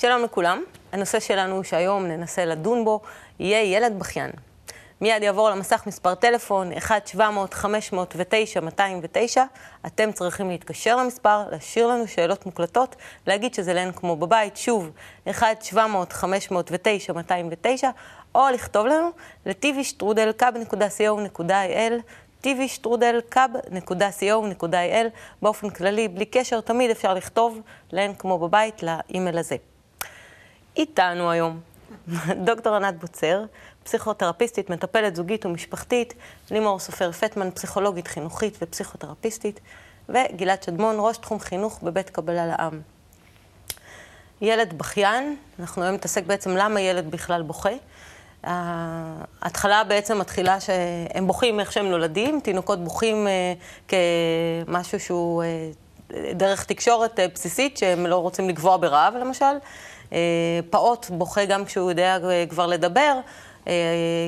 שלום לכולם, הנושא שלנו שהיום ננסה לדון בו יהיה ילד בכיין. מיד יעבור למסך מספר טלפון 1-700-509-209. אתם צריכים להתקשר למספר, להשאיר לנו שאלות מוקלטות, להגיד שזה לאין כמו בבית, שוב, 1-700-509-209, או לכתוב לנו ל-tvstrudel.co.il tvstrudel.co.il באופן כללי, בלי קשר, תמיד אפשר לכתוב לאין כמו בבית, לאימייל הזה. איתנו היום דוקטור ענת בוצר, פסיכותרפיסטית, מטפלת זוגית ומשפחתית, לימור סופר פטמן, פסיכולוגית חינוכית ופסיכותרפיסטית, וגלעד שדמון, ראש תחום חינוך בבית קבלה לעם. ילד בכיין, אנחנו היום נתעסק בעצם למה ילד בכלל בוכה. ההתחלה בעצם מתחילה שהם בוכים איך שהם נולדים, תינוקות בוכים אה, כמשהו שהוא אה, דרך תקשורת אה, בסיסית, שהם לא רוצים לגבוה ברעב למשל. פעוט בוכה גם כשהוא יודע כבר לדבר,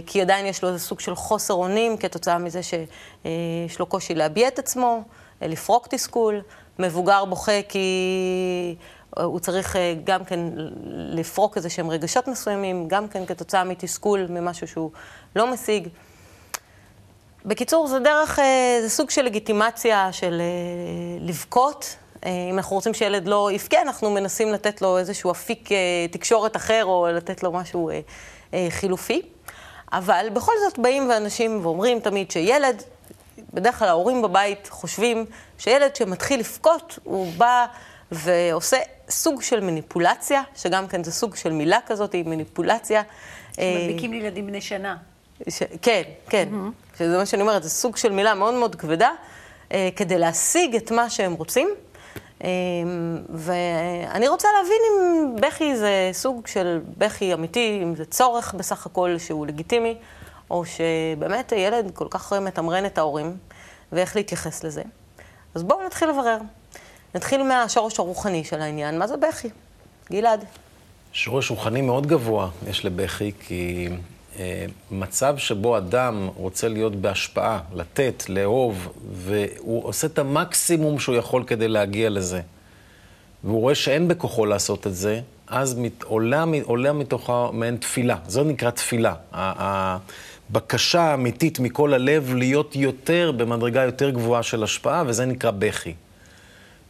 כי עדיין יש לו איזה סוג של חוסר אונים כתוצאה מזה שיש לו קושי להביע את עצמו, לפרוק תסכול. מבוגר בוכה כי הוא צריך אה, גם כן לפרוק איזה שהם רגשות מסוימים, גם כן כתוצאה מתסכול, ממשהו שהוא לא משיג. בקיצור, זה דרך, אה, זה סוג של לגיטימציה של אה, לבכות. אם אנחנו רוצים שילד לא יבכה, אנחנו מנסים לתת לו איזשהו אפיק תקשורת אחר, או לתת לו משהו חילופי. אבל בכל זאת באים ואנשים ואומרים תמיד שילד, בדרך כלל ההורים בבית חושבים שילד שמתחיל לבכות, הוא בא ועושה סוג של מניפולציה, שגם כן זה סוג של מילה כזאת, היא מניפולציה. שמדביקים לילדים בני שנה. ש... כן, כן. Mm-hmm. שזה מה שאני אומרת, זה סוג של מילה מאוד מאוד כבדה, אה, כדי להשיג את מה שהם רוצים. אה, ואני רוצה להבין אם בכי זה סוג של בכי אמיתי, אם זה צורך בסך הכל שהוא לגיטימי, או שבאמת הילד כל כך מתמרן את ההורים, ואיך להתייחס לזה. אז בואו נתחיל לברר. נתחיל מהשורש הרוחני של העניין, מה זה בכי? גלעד. שורש רוחני מאוד גבוה יש לבכי, כי מצב שבו אדם רוצה להיות בהשפעה, לתת, לאהוב, והוא עושה את המקסימום שהוא יכול כדי להגיע לזה, והוא רואה שאין בכוחו לעשות את זה, אז מת, עולה, עולה מתוכה מעין תפילה. זו נקרא תפילה. הבקשה האמיתית מכל הלב להיות יותר, במדרגה יותר גבוהה של השפעה, וזה נקרא בכי.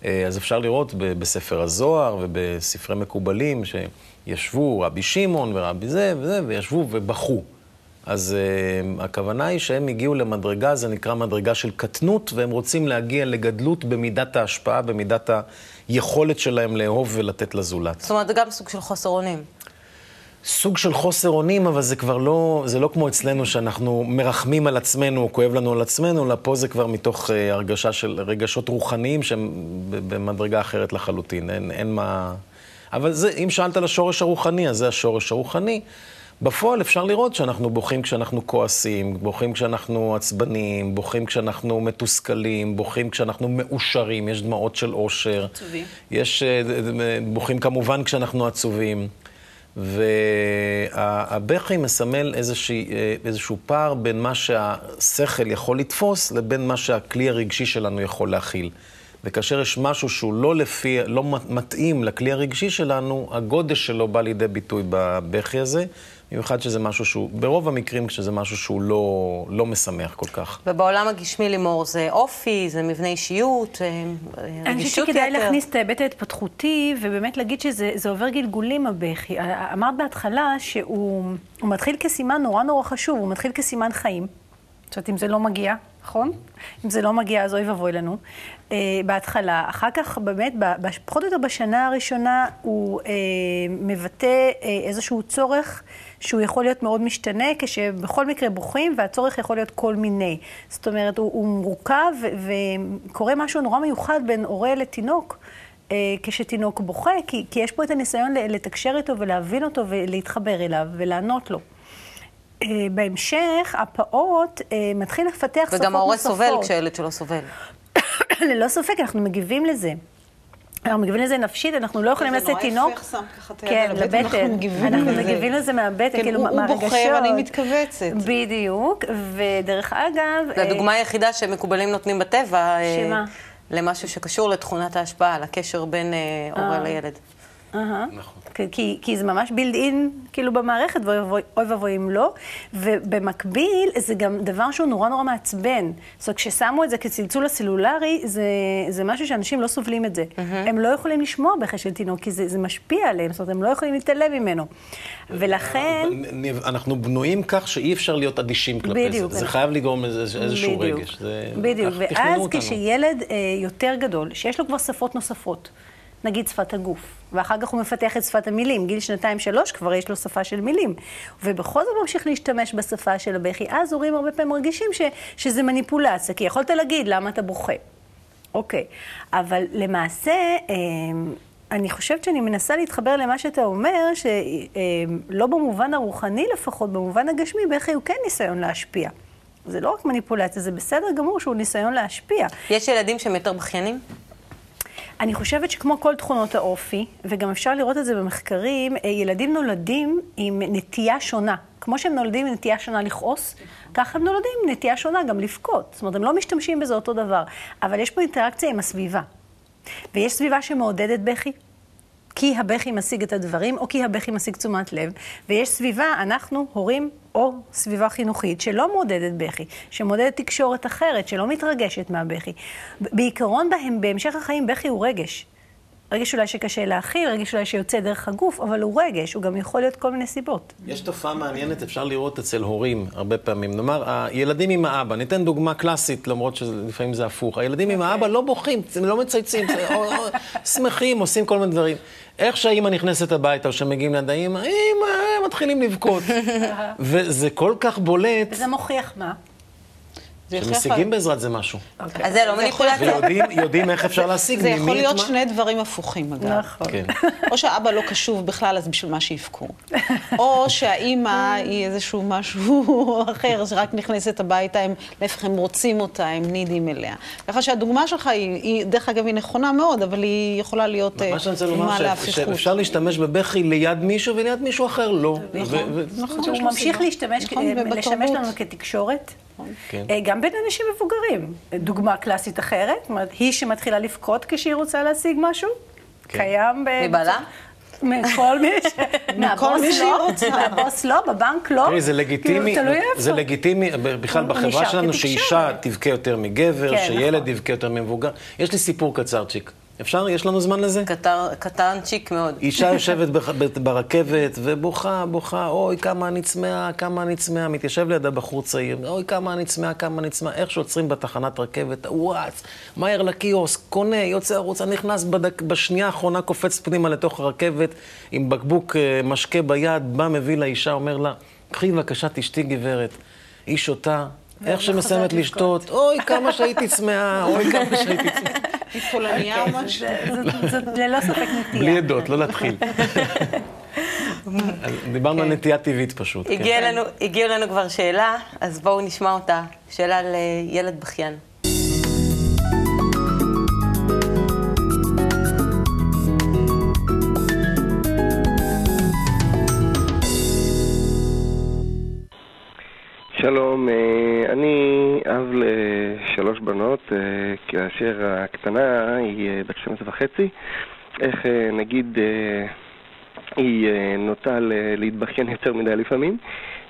אה, אז אפשר לראות בספר הזוהר ובספרי מקובלים שישבו רבי שמעון ורבי זה וזה, וישבו ובכו. אז uh, הכוונה היא שהם הגיעו למדרגה, זה נקרא מדרגה של קטנות, והם רוצים להגיע לגדלות במידת ההשפעה, במידת היכולת שלהם לאהוב ולתת לזולת. זאת אומרת, זה גם סוג של חוסר אונים. סוג של חוסר אונים, אבל זה כבר לא, זה לא כמו אצלנו שאנחנו מרחמים על עצמנו, או כואב לנו על עצמנו, אלא פה זה כבר מתוך uh, הרגשה של רגשות רוחניים שהם במדרגה אחרת לחלוטין, אין, אין מה... אבל זה, אם שאלת על השורש הרוחני, אז זה השורש הרוחני. בפועל אפשר לראות שאנחנו בוכים כשאנחנו כועסים, בוכים כשאנחנו עצבניים, בוכים כשאנחנו מתוסכלים, בוכים כשאנחנו מאושרים, יש דמעות של אושר. עצובים. יש, uh, בוכים כמובן כשאנחנו עצובים. והבכי מסמל איזושהי, איזשהו פער בין מה שהשכל יכול לתפוס לבין מה שהכלי הרגשי שלנו יכול להכיל. וכאשר יש משהו שהוא לא לפי, לא מתאים לכלי הרגשי שלנו, הגודש שלו בא לידי ביטוי בבכי הזה. במיוחד שזה משהו שהוא, ברוב המקרים כשזה משהו שהוא לא, לא משמח כל כך. ובעולם הגשמי לימור זה אופי, זה מבנה אישיות, אה, רגישות יתר. אני חושבת שכדאי להכניס את ההיבט ההתפתחותי, ובאמת להגיד שזה עובר גלגולים הבכי. אמרת בהתחלה שהוא מתחיל כסימן נורא נורא חשוב, הוא מתחיל כסימן חיים. זאת אומרת, אם זה לא מגיע, נכון? אם זה לא מגיע, אז אוי ואבוי לנו. Uh, בהתחלה, אחר כך באמת, פחות או יותר בשנה הראשונה, הוא uh, מבטא uh, איזשהו צורך שהוא יכול להיות מאוד משתנה, כשבכל מקרה בוכים, והצורך יכול להיות כל מיני. זאת אומרת, הוא, הוא מורכב, וקורה משהו נורא מיוחד בין הורה לתינוק. כשתינוק בוכה, כי, כי יש פה את הניסיון לתקשר איתו ולהבין אותו ולהתחבר אליו ולענות לו. אה, בהמשך, הפעוט אה, מתחיל לפתח שפות נוספות. וגם ההורה סובל כשהילד שלו סובל. ללא ספק, אנחנו מגיבים לזה. אנחנו מגיבים לזה נפשית, אנחנו לא יכולים לשאת תינוק. זה נורא יפה, שם ככה את היד על הבטן, אנחנו מגיבים לזה. אנחנו מגיבים לזה מהבטן, כן, כאילו מהרגשות. הוא בוכה ואני מתכווצת. בדיוק, ודרך אגב... זו הדוגמה היחידה שמקובלים נותנים בטבע. שמה? למשהו שקשור לתכונת ההשפעה, לקשר בין הורה לילד. נכון. כי, כי זה ממש בילד אין, כאילו, במערכת, ואוי ואבוי אם לא. ובמקביל, זה גם דבר שהוא נורא נורא מעצבן. זאת אומרת, כששמו את זה כצלצול הסלולרי, זה, זה משהו שאנשים לא סובלים את זה. Mm-hmm. הם לא יכולים לשמוע בכי של תינוק, כי זה, זה משפיע עליהם, זאת אומרת, הם לא יכולים להתעלם ממנו. ולכן... אנחנו בנויים כך שאי אפשר להיות אדישים כלפי בדיוק, זה. זה חייב לגרום איזשהו בדיוק, רגש. זה... בדיוק, ואז כשילד אה, יותר גדול, שיש לו כבר שפות נוספות, נגיד שפת הגוף, ואחר כך הוא מפתח את שפת המילים. גיל שנתיים-שלוש כבר יש לו שפה של מילים. ובכל זאת ממשיך להשתמש בשפה של הבכי. אז הורים הרבה פעמים מרגישים ש, שזה מניפולציה, כי יכולת להגיד למה אתה בוכה. אוקיי, אבל למעשה, אמ, אני חושבת שאני מנסה להתחבר למה שאתה אומר, שלא אמ, במובן הרוחני לפחות, במובן הגשמי, בכי הוא כן ניסיון להשפיע. זה לא רק מניפולציה, זה בסדר גמור שהוא ניסיון להשפיע. יש ילדים שהם יותר בכיינים? אני חושבת שכמו כל תכונות האופי, וגם אפשר לראות את זה במחקרים, אה, ילדים נולדים עם נטייה שונה. כמו שהם נולדים עם נטייה שונה לכעוס, ככה הם נולדים עם נטייה שונה גם לבכות. זאת אומרת, הם לא משתמשים בזה אותו דבר. אבל יש פה אינטראקציה עם הסביבה. ויש סביבה שמעודדת בכי, כי הבכי משיג את הדברים, או כי הבכי משיג תשומת לב, ויש סביבה, אנחנו, הורים, או סביבה חינוכית, שלא מעודדת בכי, שמעודדת תקשורת אחרת, שלא מתרגשת מהבכי. בעיקרון בהם, בהמשך החיים, בכי הוא רגש. רגש אולי שקשה להכיל, רגש אולי שיוצא דרך הגוף, אבל הוא רגש, הוא גם יכול להיות כל מיני סיבות. יש תופעה מעניינת, אפשר לראות אצל הורים הרבה פעמים. נאמר, הילדים עם האבא, ניתן דוגמה קלאסית, למרות שלפעמים זה הפוך. הילדים okay. עם אוקיי. האבא לא בוכים, לא מצייצים, או, או, שמחים, עושים כל מיני דברים. איך שהאימא נכנסת הביתה, או שמגיעים ליד האימא, אימא, מתחילים לבכות. וזה כל כך בולט. וזה מוכיח מה? שמשיגים בעזרת זה משהו. אוקיי. אז זה לא מניפולציה. ויודעים איך אפשר להשיג. זה יכול להיות שני דברים הפוכים, אגב. נכון. כן. או שהאבא לא קשוב בכלל, אז בשביל מה שיבכו. או שהאימא היא איזשהו משהו אחר, שרק נכנסת הביתה, הם, להפך, הם רוצים אותה, הם נידים אליה. ככה שהדוגמה שלך היא, דרך אגב, היא נכונה מאוד, אבל היא יכולה להיות דוגמה להפיכות. שאפשר להשתמש בבכי ליד מישהו וליד מישהו אחר לא. נכון, נכון. הוא ממשיך להשתמש, נכון, לשמש לנו כתקשורת. נכון. כן. אה, גם בין אנשים מבוגרים. דוגמה קלאסית אחרת, זאת אומרת, היא שמתחילה לבכות כשהיא רוצה להשיג משהו, כן. קיים ב... מבעלה? מכל מי ש... מהבוס לא, מהבוס לא, בבנק לא. תראי, זה לגיטימי, כאילו, זה לגיטימי בכלל בחברה שלנו שאישה תבכה יותר מגבר, כן, שילד נכון. יבכה יותר ממבוגר. יש לי סיפור קצרצ'יק. אפשר? יש לנו זמן לזה? קטר, קטנצ'יק מאוד. אישה יושבת ברכבת ובוכה, בוכה, אוי, כמה אני צמאה, כמה אני צמאה. מתיישב לידה בחור צעיר, אוי, כמה אני צמאה, כמה אני צמאה. איך שעוצרים בתחנת רכבת, וואץ, מהר לקיוסק, קונה, יוצא החוצה, נכנס בדק, בשנייה האחרונה, קופץ פנימה לתוך הרכבת עם בקבוק אה, משקה ביד, בא, מביא לאישה, אומר לה, קחי בבקשה, תשתי גברת. היא שותה, איך שמסיימת לשתות, אוי, כמה שהייתי צמאה, אוי, כמה שהייתי צמאה. היא פולניה או אוקיי. משהו? זאת ללא ספק נטייה. בלי עדות, לא להתחיל. דיברנו על כן. נטייה טבעית פשוט. כן. הגיעה לנו כבר שאלה, אז בואו נשמע אותה. שאלה לילד בכיין. שלום, אה, אני אב לשלוש בנות, אה, כאשר הקטנה היא אה, בת 12 וחצי. איך נגיד היא נוטה להתבכיין יותר מדי לפעמים.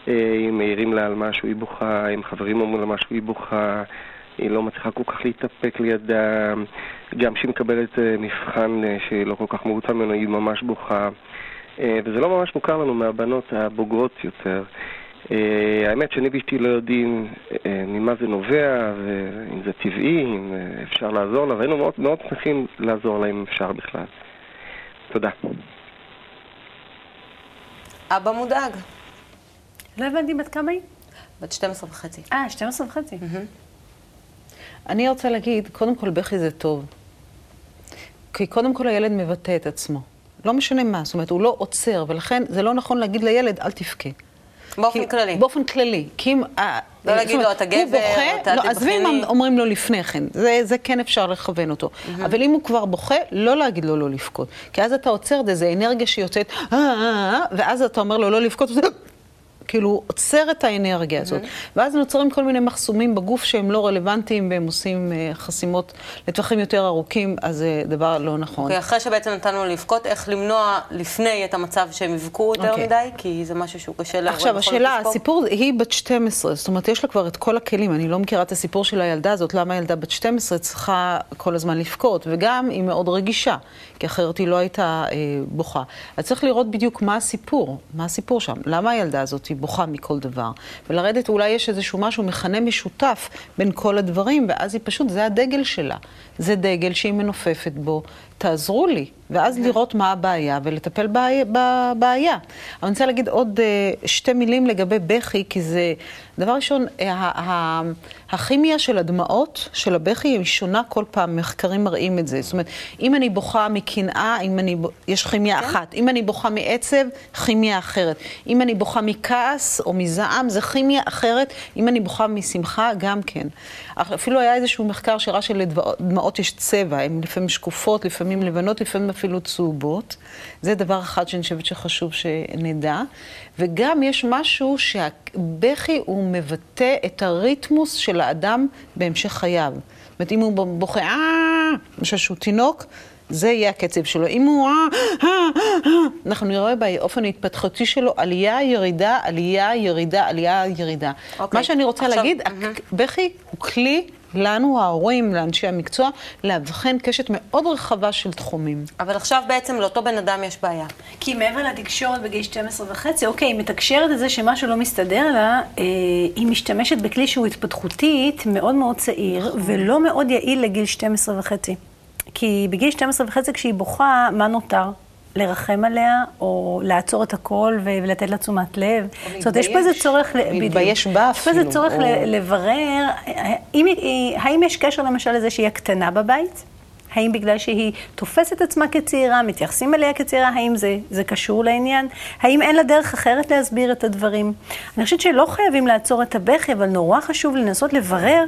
אם מעירים לה על משהו היא בוכה, אם חברים אומרים לה משהו היא בוכה, היא לא מצליחה כל כך להתאפק לידה. גם כשהיא מקבלת מבחן שלא כל כך מרוצה ממנו היא ממש בוכה. וזה לא ממש מוכר לנו מהבנות הבוגרות יותר. אה, האמת שאני ואשתי לא יודעים אה, ממה זה נובע, ואם זה טבעי, אם אה, אפשר לעזור לה, והיינו מאוד, מאוד שמחים לעזור לה אם אפשר בכלל. תודה. אבא מודאג. לא הבנתי בת כמה היא? בת 12 וחצי. אה, 12 וחצי. אני רוצה להגיד, קודם כל בכי זה טוב. כי קודם כל הילד מבטא את עצמו. לא משנה מה, זאת אומרת, הוא לא עוצר, ולכן זה לא נכון להגיד לילד, אל תבכה. באופן כללי. באופן כללי. כי אם... אה, לא להגיד לו, אתה גבר, אתה לא, עזבי אם אומרים לו לפני כן, זה, זה כן אפשר לכוון אותו. Mm-hmm. אבל אם הוא כבר בוכה, לא להגיד לו לא לבכות. כי אז אתה עוצר את זה, זה אנרגיה שיוצאת, אה, אה, ואז אתה אומר לו לא לבכות, כאילו עוצר את האנרגיה הזאת. Mm-hmm. ואז נוצרים כל מיני מחסומים בגוף שהם לא רלוונטיים והם עושים uh, חסימות לטווחים יותר ארוכים, אז זה דבר לא נכון. אוקיי, okay, אחרי שבעצם נתנו לבכות, איך למנוע לפני את המצב שהם יבכו יותר okay. אוקיי. מדי? כי זה משהו שהוא קשה להורים עכשיו, השאלה, הסיפור, היא בת 12, זאת אומרת, יש לה כבר את כל הכלים. אני לא מכירה את הסיפור של הילדה הזאת, למה הילדה בת 12 צריכה כל הזמן לבכות, וגם היא מאוד רגישה, כי אחרת היא לא הייתה אה, בוכה. אז צריך לראות בדיוק מה הסיפור, מה הסיפור שם, למה הילדה הזאת היא בוכה מכל דבר, ולרדת אולי יש איזשהו משהו, מכנה משותף בין כל הדברים, ואז היא פשוט, זה הדגל שלה. זה דגל שהיא מנופפת בו, תעזרו לי. ואז mm-hmm. לראות מה הבעיה ולטפל בבעיה. אני רוצה להגיד עוד uh, שתי מילים לגבי בכי, כי זה, דבר ראשון, הכימיה של הדמעות, של הבכי, היא שונה כל פעם, מחקרים מראים את זה. זאת אומרת, אם אני בוכה מקנאה, אם אני, יש כימיה כן? אחת. אם אני בוכה מעצב, כימיה אחרת. אם אני בוכה מכעס או מזעם, זה כימיה אחרת. אם אני בוכה משמחה, גם כן. אפילו היה איזשהו מחקר שראה שלדמעות יש צבע, הן לפעמים שקופות, לפעמים לבנות, לפעמים אפילו צהובות. זה דבר אחד שאני חושבת שחשוב שנדע. וגם יש משהו שהבכי הוא מבטא את הריתמוס של האדם בהמשך חייו. זאת אומרת, אם הוא בוכה, אה, למשל שהוא תינוק, זה יהיה הקצב שלו. אם הוא אה, אה, אה, אנחנו נראה באופן ההתפתחותי שלו עלייה, ירידה, עלייה, ירידה, עלייה, ירידה. אוקיי. מה שאני רוצה עכשיו, להגיד, בכי הוא כלי לנו, ההורים, לאנשי המקצוע, לאבחן קשת מאוד רחבה של תחומים. אבל עכשיו בעצם לאותו בן אדם יש בעיה. כי מעבר לתקשורת בגיל 12 וחצי, אוקיי, היא מתקשרת את זה שמשהו לא מסתדר לה, אה, היא משתמשת בכלי שהוא התפתחותית מאוד מאוד צעיר, נכון. ולא מאוד יעיל לגיל 12 וחצי. כי בגיל 12 וחצי כשהיא בוכה, מה נותר? לרחם עליה, או לעצור את הכל ולתת לה תשומת לב. זאת אומרת, יש פה איזה צורך... להתבייש בה אפילו. יש פה איזה צורך לברר, האם יש קשר למשל לזה שהיא הקטנה בבית? האם בגלל שהיא תופסת עצמה כצעירה, מתייחסים אליה כצעירה, האם זה, זה קשור לעניין? האם אין לה דרך אחרת להסביר את הדברים? אני חושבת שלא חייבים לעצור את הבכי, אבל נורא חשוב לנסות לברר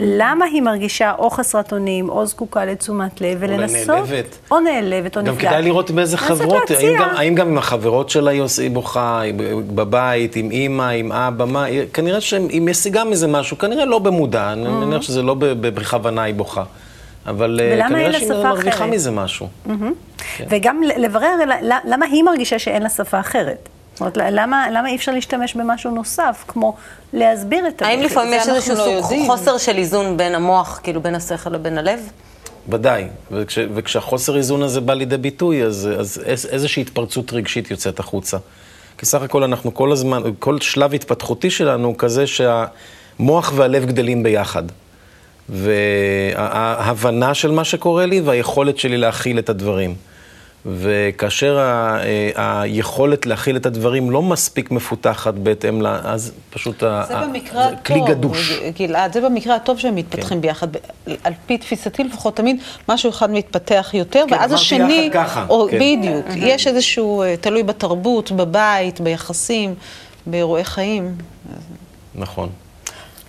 למה היא מרגישה או חסרת אונים, או זקוקה לתשומת לב, ולנסות... או נעלבת. או נעלבת, או נפגעת. גם כדאי לראות באיזה חברות, האם גם, האם גם עם החברות שלה היא בוכה, בבית, עם אימא, עם אבא, מה, כנראה שהיא משיגה מזה משהו, כנראה לא במודע, אני mm-hmm. מניח שזה לא בכוונה היא בוכה. אבל אה, כנראה שהיא מרוויחה מזה משהו. כן. וגם לברר למה היא מרגישה שאין לה שפה אחרת. זאת אומרת, למה, למה אי אפשר להשתמש במשהו נוסף, כמו להסביר את הדברים? האם לפעמים יש איזשהו לא חוסר של איזון בין המוח, כאילו בין השכל לבין הלב? ודאי, וכש, וכשהחוסר איזון הזה בא לידי ביטוי, אז, אז איזושהי התפרצות רגשית יוצאת החוצה. כי סך הכל אנחנו כל הזמן, כל שלב התפתחותי שלנו הוא כזה שהמוח והלב גדלים ביחד. וההבנה של מה שקורה לי והיכולת שלי להכיל את הדברים. וכאשר ה, אה, היכולת להכיל את הדברים לא מספיק מפותחת בהתאם ל... אז פשוט זה ה, במקרה הטוב, כלי גדוש. גלעד, זה במקרה הטוב שהם מתפתחים כן. ביחד. על פי תפיסתי לפחות, תמיד משהו אחד מתפתח יותר, כן, ואז השני... ככה. או, כן. בדיוק. יש איזשהו, אה, תלוי בתרבות, בבית, ביחסים, באירועי חיים. נכון.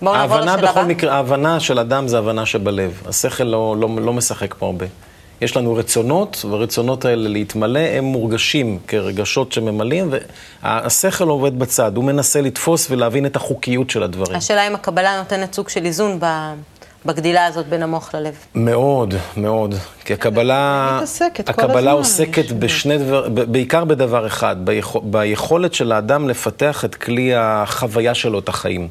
ההבנה בכל הבא. מקרה, ההבנה של אדם זה הבנה שבלב. השכל לא, לא, לא משחק פה הרבה. יש לנו רצונות, והרצונות האלה להתמלא, הם מורגשים כרגשות שממלאים, והשכל עובד בצד, הוא מנסה לתפוס ולהבין את החוקיות של הדברים. השאלה אם הקבלה נותנת סוג של איזון בגדילה הזאת בין המוח ללב. מאוד, מאוד. כי הקבלה, הקבלה עוסקת בשני דבר, בעיקר בדבר אחד, ביכולת של האדם לפתח את כלי החוויה שלו, את החיים.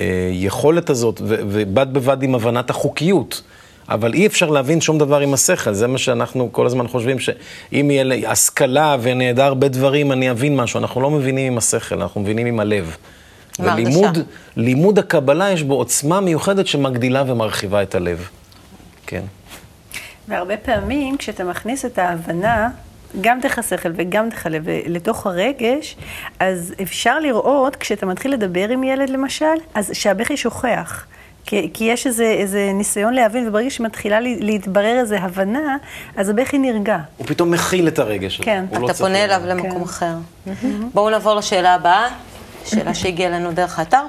והיכולת הזאת, ובד בבד עם הבנת החוקיות. אבל אי אפשר להבין שום דבר עם השכל, זה מה שאנחנו כל הזמן חושבים, שאם יהיה לי השכלה ואני אדע הרבה דברים, אני אבין משהו. אנחנו לא מבינים עם השכל, אנחנו מבינים עם הלב. ולימוד לימוד הקבלה יש בו עוצמה מיוחדת שמגדילה ומרחיבה את הלב. כן. והרבה פעמים כשאתה מכניס את ההבנה גם דרך השכל וגם דרך הלב, לתוך הרגש, אז אפשר לראות, כשאתה מתחיל לדבר עם ילד למשל, אז שהבכי שוכח. כי, כי יש איזה, איזה ניסיון להבין, וברגע שמתחילה להתברר איזו הבנה, אז הבכי נרגע. הוא פתאום מכיל את הרגש הזה. כן. אתה לא פונה אליו למקום כן. אחר. Mm-hmm. בואו נעבור לשאלה הבאה, שאלה שהגיעה לנו דרך האתר.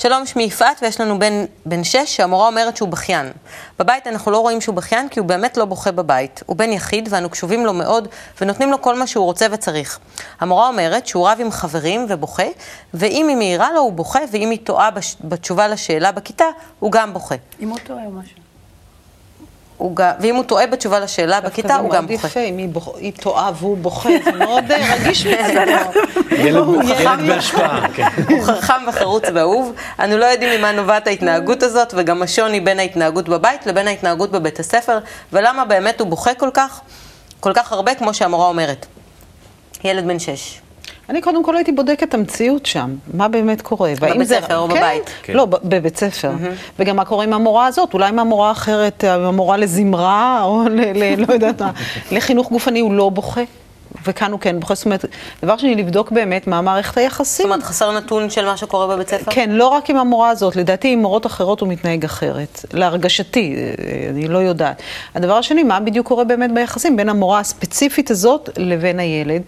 שלום, שמי יפעת, ויש לנו בן, בן שש שהמורה אומרת שהוא בכיין. בבית אנחנו לא רואים שהוא בכיין, כי הוא באמת לא בוכה בבית. הוא בן יחיד, ואנו קשובים לו מאוד, ונותנים לו כל מה שהוא רוצה וצריך. המורה אומרת שהוא רב עם חברים ובוכה, ואם היא מעירה לו הוא בוכה, ואם היא טועה בש... בתשובה לשאלה בכיתה, הוא גם בוכה. אם הוא טועה או משהו. גם, ואם הוא טועה בתשובה לשאלה בכיתה, הוא גם בוכה. זה מאוד יפה, אם היא, טועה והוא בוכה, זה מאוד אה, רגיש ילד בהשפעה, כן. הוא חכם וחרוץ ואהוב. אנו לא יודעים ממה נובעת ההתנהגות הזאת, וגם השוני בין ההתנהגות בבית לבין ההתנהגות בבית הספר, ולמה באמת הוא בוכה כל כך, כל כך הרבה, כמו שהמורה אומרת. ילד בן שש. אני קודם כל הייתי בודקת את המציאות שם, מה באמת קורה. בבית זה... ספר או כן, בבית? כן. לא, בבית ספר. Mm-hmm. וגם מה קורה עם המורה הזאת, אולי עם המורה אחרת, עם המורה לזמרה, או ל... ל... לא יודעת מה, לחינוך גופני הוא לא בוכה. וכאן הוא כן בוכה, זאת אומרת, דבר שני, לבדוק באמת מה מערכת היחסים. זאת אומרת, חסר נתון של מה שקורה בבית ספר? כן, לא רק עם המורה הזאת, לדעתי עם מורות אחרות הוא מתנהג אחרת. להרגשתי, אני לא יודעת. הדבר השני, מה בדיוק קורה באמת ביחסים בין המורה הספציפית הזאת לבין הילד.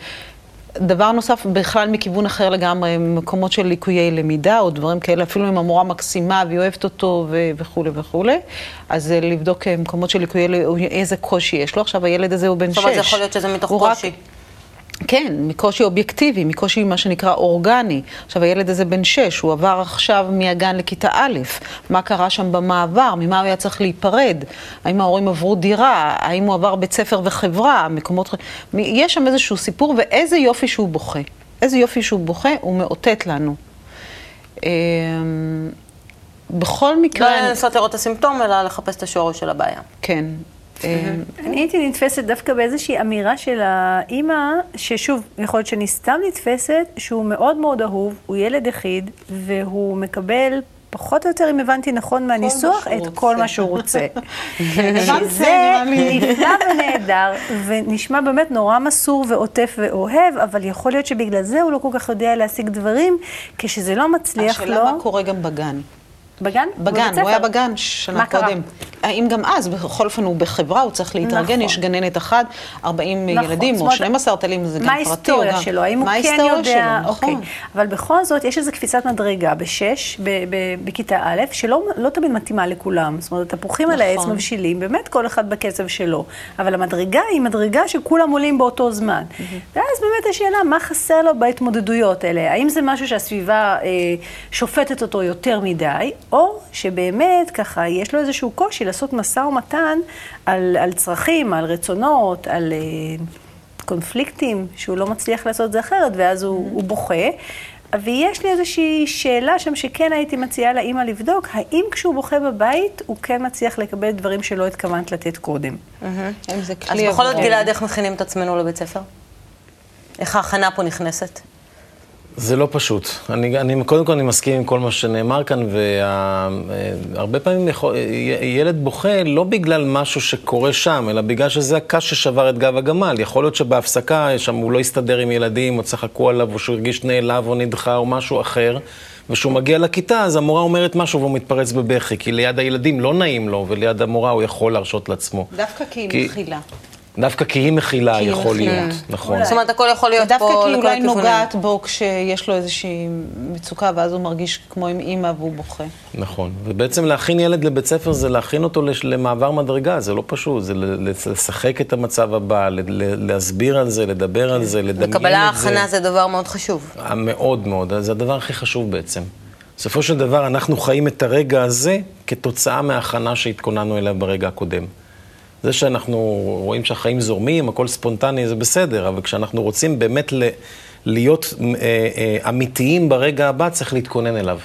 דבר נוסף, בכלל מכיוון אחר לגמרי, מקומות של ליקויי למידה או דברים כאלה, אפילו אם המורה מקסימה והיא אוהבת אותו ו- וכולי וכולי, אז לבדוק מקומות של ליקויי, איזה קושי יש לו. עכשיו הילד הזה הוא בן שש. זאת אומרת, זה יכול להיות שזה מתוך קושי. רק... כן, מקושי אובייקטיבי, מקושי מה שנקרא אורגני. עכשיו, הילד הזה בן שש, הוא עבר עכשיו מהגן לכיתה א', מה קרה שם במעבר, ממה הוא היה צריך להיפרד, האם ההורים עברו דירה, האם הוא עבר בית ספר וחברה, מקומות... יש שם איזשהו סיפור, ואיזה יופי שהוא בוכה. איזה יופי שהוא בוכה, הוא מאותת לנו. אמ, בכל מקרה... לא לנסות לראות את הסימפטום, אלא לחפש את השורש של הבעיה. כן. אה, אני הייתי נתפסת דווקא באיזושהי אמירה של האימא, ששוב, יכול להיות שאני סתם נתפסת, שהוא מאוד מאוד אהוב, הוא ילד יחיד, והוא מקבל פחות או יותר, אם הבנתי נכון מהניסוח, את כל מה שהוא רוצה. שזה נפלא ונהדר, ונשמע באמת נורא מסור ועוטף ואוהב, אבל יכול להיות שבגלל זה הוא לא כל כך יודע להשיג דברים, כשזה לא מצליח לו. השאלה מה קורה גם בגן. בגן? בגן, הוא היה בגן שנה קודם. מה קרה? האם גם אז, בכל אופן הוא בחברה, הוא צריך להתארגן, נכון. יש גננת אחת, 40 נכון. ילדים, או 12 תלים, זה גם פרטי. מה ההיסטוריה. שלו? האם הוא כן יודע... שלו, נכון. אוקיי. אבל בכל זאת, יש איזו קפיצת מדרגה בשש, בכיתה א', שלא לא תמיד מתאימה לכולם. זאת אומרת, התפוחים נכון. על העץ נכון. מבשילים, באמת כל אחד בקצב שלו. אבל המדרגה היא מדרגה שכולם עולים באותו זמן. Mm-hmm. ואז באמת השאלה, מה חסר לו בהתמודדויות האלה? האם זה משהו שהסביבה אה, שופטת אותו יותר מדי, או שבאמת, ככה, יש לו איזשהו קושי לעשות משא ומתן על, על צרכים, על רצונות, על uh, קונפליקטים, שהוא לא מצליח לעשות את זה אחרת, ואז הוא. הוא בוכה. ויש לי איזושהי שאלה שם שכן הייתי מציעה לאימא לבדוק, האם כשהוא בוכה בבית, הוא כן מצליח לקבל דברים שלא התכוונת לתת קודם. אז בכל זאת, גלעד, איך מכינים את עצמנו לבית ספר? איך ההכנה פה נכנסת? זה לא פשוט. אני, אני, קודם כל אני מסכים עם כל מה שנאמר כאן, והרבה פעמים יכול, ילד בוכה לא בגלל משהו שקורה שם, אלא בגלל שזה הקש ששבר את גב הגמל. יכול להיות שבהפסקה שם הוא לא הסתדר עם ילדים, או צחקו עליו, או שהוא הרגיש נעלב או נדחה, או משהו אחר. וכשהוא מגיע לכיתה, אז המורה אומרת משהו והוא מתפרץ בבכי, כי ליד הילדים לא נעים לו, וליד המורה הוא יכול להרשות לעצמו. דווקא כי היא מכילה. דווקא כי היא מכילה כי יכול מכילה. להיות, נכון. זאת אומרת, הכל יכול להיות פה לכל הכיוונים. דווקא כי אולי נוגעת בו כשיש לו איזושהי מצוקה, ואז הוא מרגיש כמו עם אימא והוא בוכה. נכון, ובעצם להכין ילד לבית ספר זה להכין אותו למעבר מדרגה, זה לא פשוט, זה לשחק את המצב הבא, להסביר על זה, לדבר על זה, לדמיין את זה. וקבלה ההכנה זה דבר מאוד חשוב. מאוד מאוד, זה הדבר הכי חשוב בעצם. בסופו של דבר, אנחנו חיים את הרגע הזה כתוצאה מההכנה שהתכוננו אליה ברגע הקודם. זה שאנחנו רואים שהחיים זורמים, הכל ספונטני, זה בסדר, אבל כשאנחנו רוצים באמת ל- להיות אה, אה, אמיתיים ברגע הבא, צריך להתכונן אליו.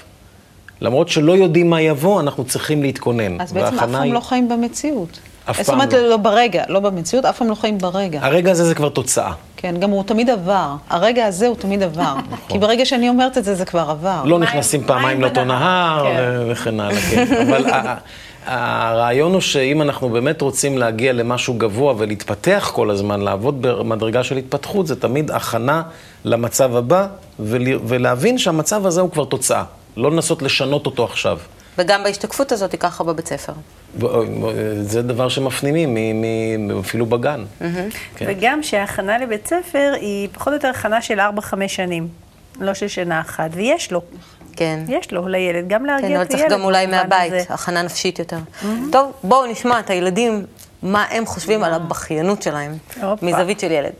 למרות שלא יודעים מה יבוא, אנחנו צריכים להתכונן. אז בעצם אף פעם היא... לא חיים במציאות. אף פעם לא. זאת אומרת, לא ברגע, לא במציאות, אף פעם לא חיים ברגע. הרגע הזה זה כבר תוצאה. כן, גם הוא תמיד עבר. הרגע הזה הוא תמיד עבר. נכון. כי ברגע שאני אומרת את זה, זה כבר עבר. לא נכנסים פעמיים לאותו נהר כן. וכן הלאה, כן. אבל הרעיון הוא שאם אנחנו באמת רוצים להגיע למשהו גבוה ולהתפתח כל הזמן, לעבוד במדרגה של התפתחות, זה תמיד הכנה למצב הבא, ולהבין שהמצב הזה הוא כבר תוצאה. לא לנסות לשנות אותו עכשיו. וגם בהשתקפות הזאת היא ככה בבית ספר. זה דבר שמפנימים, אפילו בגן. כן. וגם שההכנה לבית ספר היא פחות או יותר הכנה של 4-5 שנים, לא של שנה אחת, ויש לו. כן. יש לו, לילד, גם להרגיע כן, את הילד. כן, אבל צריך גם אולי מהבית, הכנה נפשית יותר. Mm-hmm. טוב, בואו נשמע את הילדים, מה הם חושבים על הבכיינות שלהם, מזווית של ילד.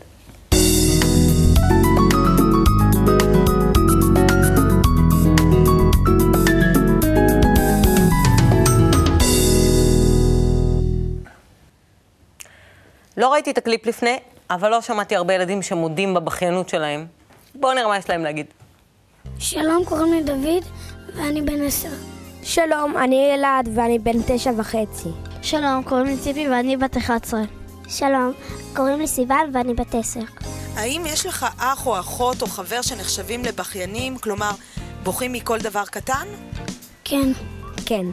לא ראיתי את הקליפ לפני, אבל לא שמעתי הרבה ילדים שמודים בבכיינות שלהם. בואו נראה מה יש להם להגיד. שלום, קוראים לי דוד, ואני בן עשר. שלום, אני אלעד, ואני בן תשע וחצי. שלום, קוראים לי ציפי, ואני בת 11. שלום, קוראים לי סיוון, ואני בת עשר. האם יש לך אח או אחות או חבר שנחשבים לבכיינים, כלומר, בוכים מכל דבר קטן? כן. כן.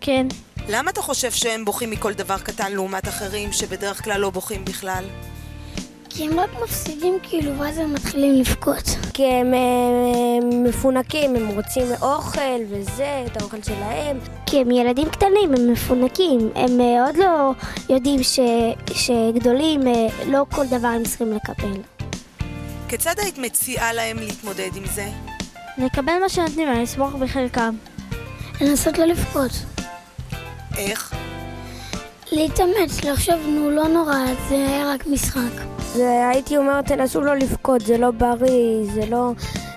כן. למה אתה חושב שהם בוכים מכל דבר קטן לעומת אחרים שבדרך כלל לא בוכים בכלל? כי הם רק מפסידים כאילו, ואז הם מתחילים לבכות. כי הם, הם מפונקים, הם רוצים אוכל וזה, את האוכל שלהם. כי הם ילדים קטנים, הם מפונקים. הם אה, עוד לא יודעים ש, שגדולים, אה, לא כל דבר הם צריכים לקבל. כיצד היית מציעה להם להתמודד עם זה? לקבל מה שנותנים להם, לסמוך בחלקם. לנסות לא לבכות. איך? להתאמץ, לחשוב, נו, לא נורא, זה היה רק משחק. זה, הייתי אומרת, תנסו לא לבכות, זה לא בריא, זה לא,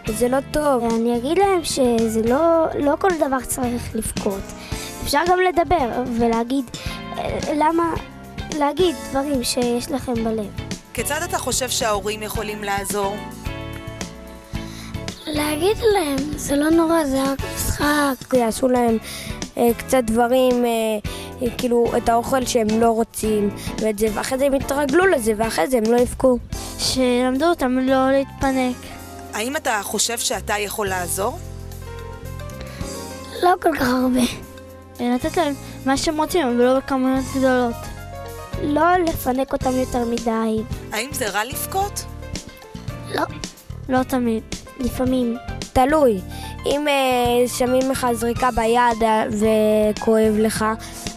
זה לא טוב. אני אגיד להם שזה לא, לא כל דבר צריך לבכות. אפשר גם לדבר ולהגיד, אה, למה, להגיד דברים שיש לכם בלב. כיצד אתה חושב שההורים יכולים לעזור? להגיד להם, זה לא נורא, זה רק משחק. יעשו להם אה, קצת דברים, אה, כאילו, את האוכל שהם לא רוצים, ואת זה, ואחרי זה הם יתרגלו לזה, ואחרי זה הם לא יבכו. שלמדו אותם לא להתפנק. האם אתה חושב שאתה יכול לעזור? לא כל כך הרבה. לתת להם מה שהם רוצים, אבל לא בכמויות גדולות. לא לפנק אותם יותר מדי. האם זה רע לבכות? לא. לא תמיד. לפעמים. תלוי. אם uh, שמים לך זריקה ביד אה, וכואב לך,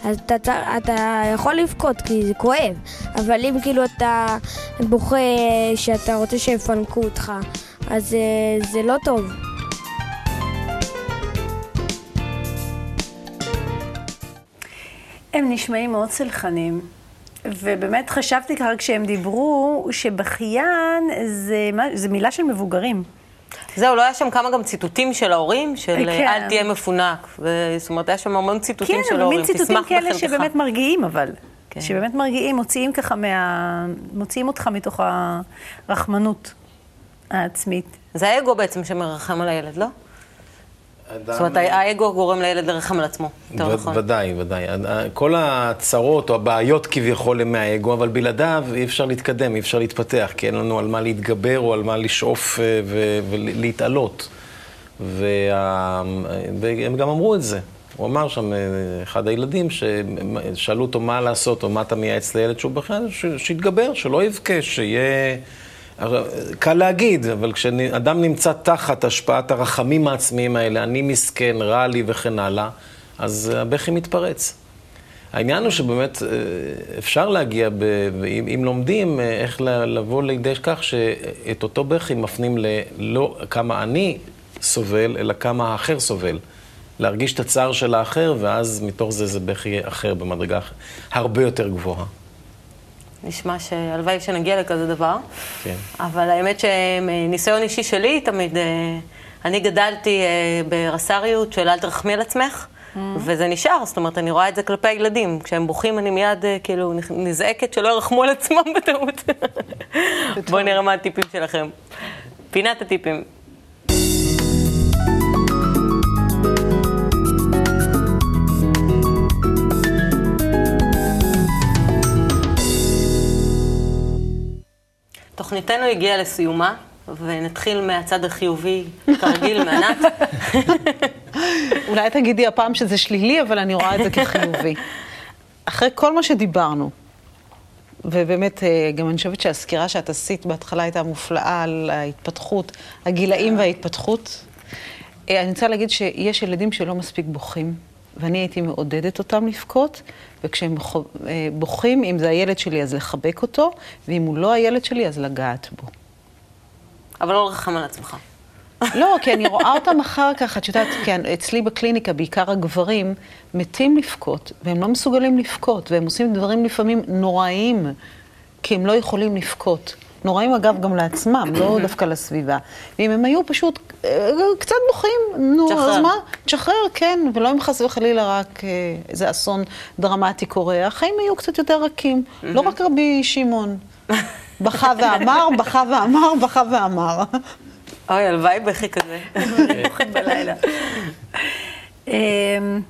אז אתה, אתה יכול לבכות כי זה כואב, אבל אם כאילו אתה בוכה שאתה רוצה שיפנקו אותך, אז uh, זה לא טוב. הם נשמעים מאוד סלחנים, ובאמת חשבתי ככה כשהם דיברו, שבכיין זה, זה מילה של מבוגרים. זהו, לא היה שם כמה גם ציטוטים של ההורים, של כן. אל תהיה מפונק. זאת אומרת, היה שם המון ציטוטים כן, של ההורים, תשמח בחלקך. כן, מין ציטוטים כאלה שבאמת מרגיעים, אבל. כן. שבאמת מרגיעים, מוציאים ככה מה... מוציאים אותך מתוך הרחמנות העצמית. זה האגו בעצם שמרחם על הילד, לא? אדם... זאת אומרת, האגו גורם לילד לרחם על עצמו, יותר נכון. ודאי, ודאי. כל הצרות או הבעיות כביכול הם מהאגו, אבל בלעדיו אי אפשר להתקדם, אי אפשר להתפתח, כי אין לנו על מה להתגבר או על מה לשאוף אה, ולהתעלות. וה... והם גם אמרו את זה. הוא אמר שם, אה, אחד הילדים, ששאלו אותו מה לעשות, או מה אתה מייעץ לילד שהוא בכלל, שיתגבר, שלא יבכה, שיהיה... קל להגיד, אבל כשאדם נמצא תחת השפעת הרחמים העצמיים האלה, אני מסכן, רע לי וכן הלאה, אז הבכי מתפרץ. העניין הוא שבאמת אה, אפשר להגיע, ב, אם לומדים, אה, איך לבוא לידי כך שאת אותו בכי מפנים ללא כמה אני סובל, אלא כמה האחר סובל. להרגיש את הצער של האחר, ואז מתוך זה זה בכי אחר במדרגה הרבה יותר גבוהה. נשמע שהלוואי שנגיע לכזה דבר. כן. אבל האמת שניסיון אישי שלי תמיד, אה, אני גדלתי אה, ברס"ריות של אל תרחמי על עצמך. Mm-hmm. וזה נשאר, זאת אומרת, אני רואה את זה כלפי הילדים. כשהם בוכים, אני מיד אה, כאילו נזעקת שלא ירחמו על עצמם בטעות. בואו נראה מה הטיפים שלכם. פינת הטיפים. תוכניתנו הגיעה לסיומה, ונתחיל מהצד החיובי, כרגיל, מענת. אולי תגידי הפעם שזה שלילי, אבל אני רואה את זה כחיובי. אחרי כל מה שדיברנו, ובאמת, אה, גם אני חושבת שהסקירה שאת עשית בהתחלה הייתה מופלאה על ההתפתחות, הגילאים וההתפתחות. אה, אני רוצה להגיד שיש ילדים שלא מספיק בוכים, ואני הייתי מעודדת אותם לבכות, וכשהם אה, בוכים, אם זה הילד שלי, אז לחבק אותו, ואם הוא לא הילד שלי, אז לגעת בו. אבל לא לרחם על עצמך. לא, כי אני רואה אותם אחר כך, את יודעת, כן, אצלי בקליניקה, בעיקר הגברים, מתים לבכות, והם לא מסוגלים לבכות, והם עושים דברים לפעמים נוראיים, כי הם לא יכולים לבכות. נוראים אגב גם לעצמם, לא דווקא לסביבה. ואם הם היו פשוט אה, קצת בוכים, נו, תשחרר. אז מה? תשחרר, כן, ולא אם חס וחלילה רק אה, איזה אסון דרמטי קורה, החיים היו קצת יותר רכים. לא רק רבי שמעון. בכה ואמר, בכה ואמר, בכה ואמר. אוי, הלוואי בכי כזה. בלילה. אמ,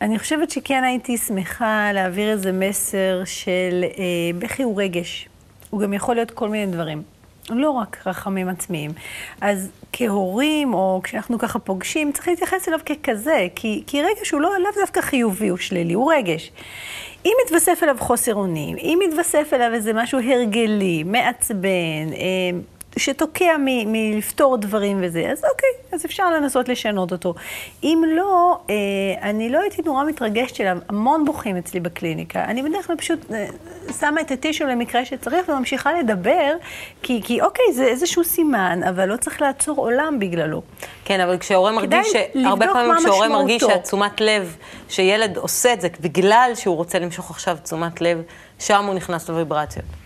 אני חושבת שכן הייתי שמחה להעביר איזה מסר של אה, בכי הוא רגש. הוא גם יכול להיות כל מיני דברים. לא רק רחמים עצמיים. אז כהורים, או כשאנחנו ככה פוגשים, צריך להתייחס אליו ככזה, כי, כי רגש הוא לא לאו דווקא חיובי או שלילי, הוא רגש. אם מתווסף אליו חוסר אונים, אם מתווסף אליו איזה משהו הרגלי, מעצבן, אה, שתוקע מלפתור דברים וזה, אז אוקיי, אז אפשר לנסות לשנות אותו. אם לא, אה, אני לא הייתי נורא מתרגשת אליו, המון בוכים אצלי בקליניקה. אני בדרך כלל פשוט אה, שמה את הטישו למקרה שצריך וממשיכה לדבר, כי, כי אוקיי, זה איזשהו סימן, אבל לא צריך לעצור עולם בגללו. כן, אבל כשהורה מרגיש, ש... הרבה פעמים כשהורה מרגיש שהתשומת לב, שילד עושה את זה בגלל שהוא רוצה למשוך עכשיו תשומת לב, שם הוא נכנס לוויברציות.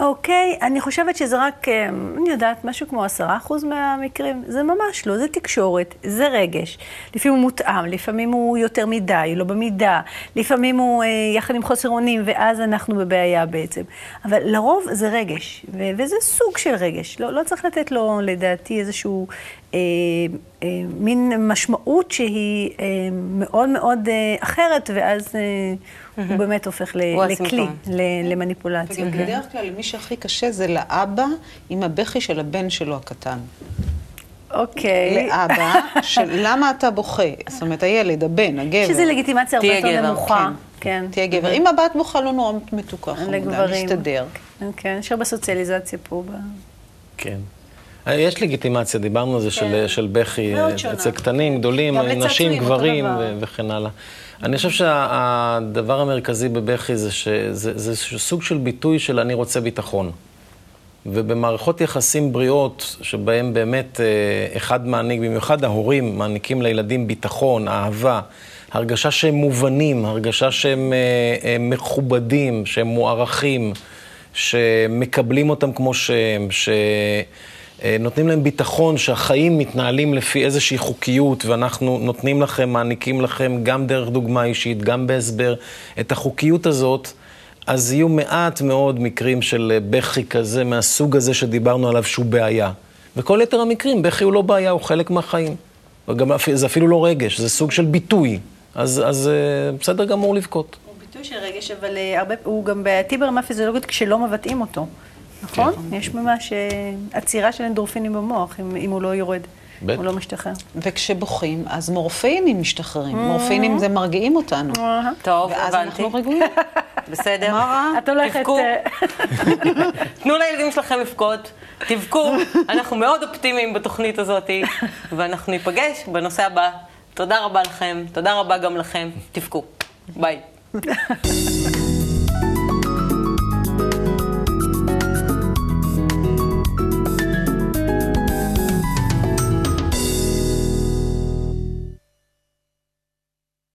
אוקיי, אני חושבת שזה רק, אה, אני יודעת, משהו כמו עשרה אחוז מהמקרים. זה ממש לא, זה תקשורת, זה רגש. לפעמים הוא מותאם, לפעמים הוא יותר מדי, לא במידה, לפעמים הוא אה, יחד עם חוסר אונים, ואז אנחנו בבעיה בעצם. אבל לרוב זה רגש, ו- וזה סוג של רגש. לא, לא צריך לתת לו, לדעתי, איזשהו מין משמעות שהיא אה, מאוד מאוד אה, אחרת, ואז... אה, הוא באמת הופך לכלי, למניפולציה. וגם בדרך כלל, למי שהכי קשה זה לאבא עם הבכי של הבן שלו הקטן. אוקיי. לאבא, של למה אתה בוכה? זאת אומרת, הילד, הבן, הגבר. שזה לגיטימציה הרבה יותר נמוכה. כן. תהיה גבר. אם הבת בוכה לא נורא מתוקה, חמודה, נסתדר. כן, יש הרבה סוציאליזציה פה. כן. יש לגיטימציה, דיברנו על זה של, של בכי אצל קטנים, גדולים, נשים, גברים וכן הלאה. אני חושב שהדבר המרכזי בבכי זה שזה סוג של ביטוי של אני רוצה ביטחון. ובמערכות יחסים בריאות, שבהן באמת אה, אחד מעניק, במיוחד ההורים, מעניקים לילדים ביטחון, אהבה, הרגשה שהם מובנים, הרגשה שהם אה, אה, מכובדים, שהם מוערכים, שמקבלים אותם כמו שהם, ש... אה, נותנים להם ביטחון שהחיים מתנהלים לפי איזושהי חוקיות, ואנחנו נותנים לכם, מעניקים לכם, גם דרך דוגמה אישית, גם בהסבר, את החוקיות הזאת, אז יהיו מעט מאוד מקרים של אה, בכי כזה, מהסוג הזה שדיברנו עליו, שהוא בעיה. וכל יתר המקרים, בכי הוא לא בעיה, הוא חלק מהחיים. וגם, זה אפילו לא רגש, זה סוג של ביטוי. אז, אז אה, בסדר גמור לבכות. הוא ביטוי של רגש, אבל הרבה, הוא גם בעייתי ברמה פיזיולוגית כשלא מבטאים אותו. נכון? כן. יש ממש אה, עצירה של אנדורפינים במוח, אם, אם הוא לא יורד. בטח. הוא לא משתחרר. וכשבוכים, אז מורפינים משתחררים. Mm-hmm. מורפינים זה מרגיעים אותנו. טוב, הבנתי. ואז אנחנו רגועים. בסדר. מה רע? את הולכת... אה, תנו לילדים שלכם לבכות, תבכו. אנחנו מאוד אופטימיים בתוכנית הזאת, ואנחנו ניפגש בנושא הבא. תודה רבה לכם, תודה רבה גם לכם. תבכו. ביי.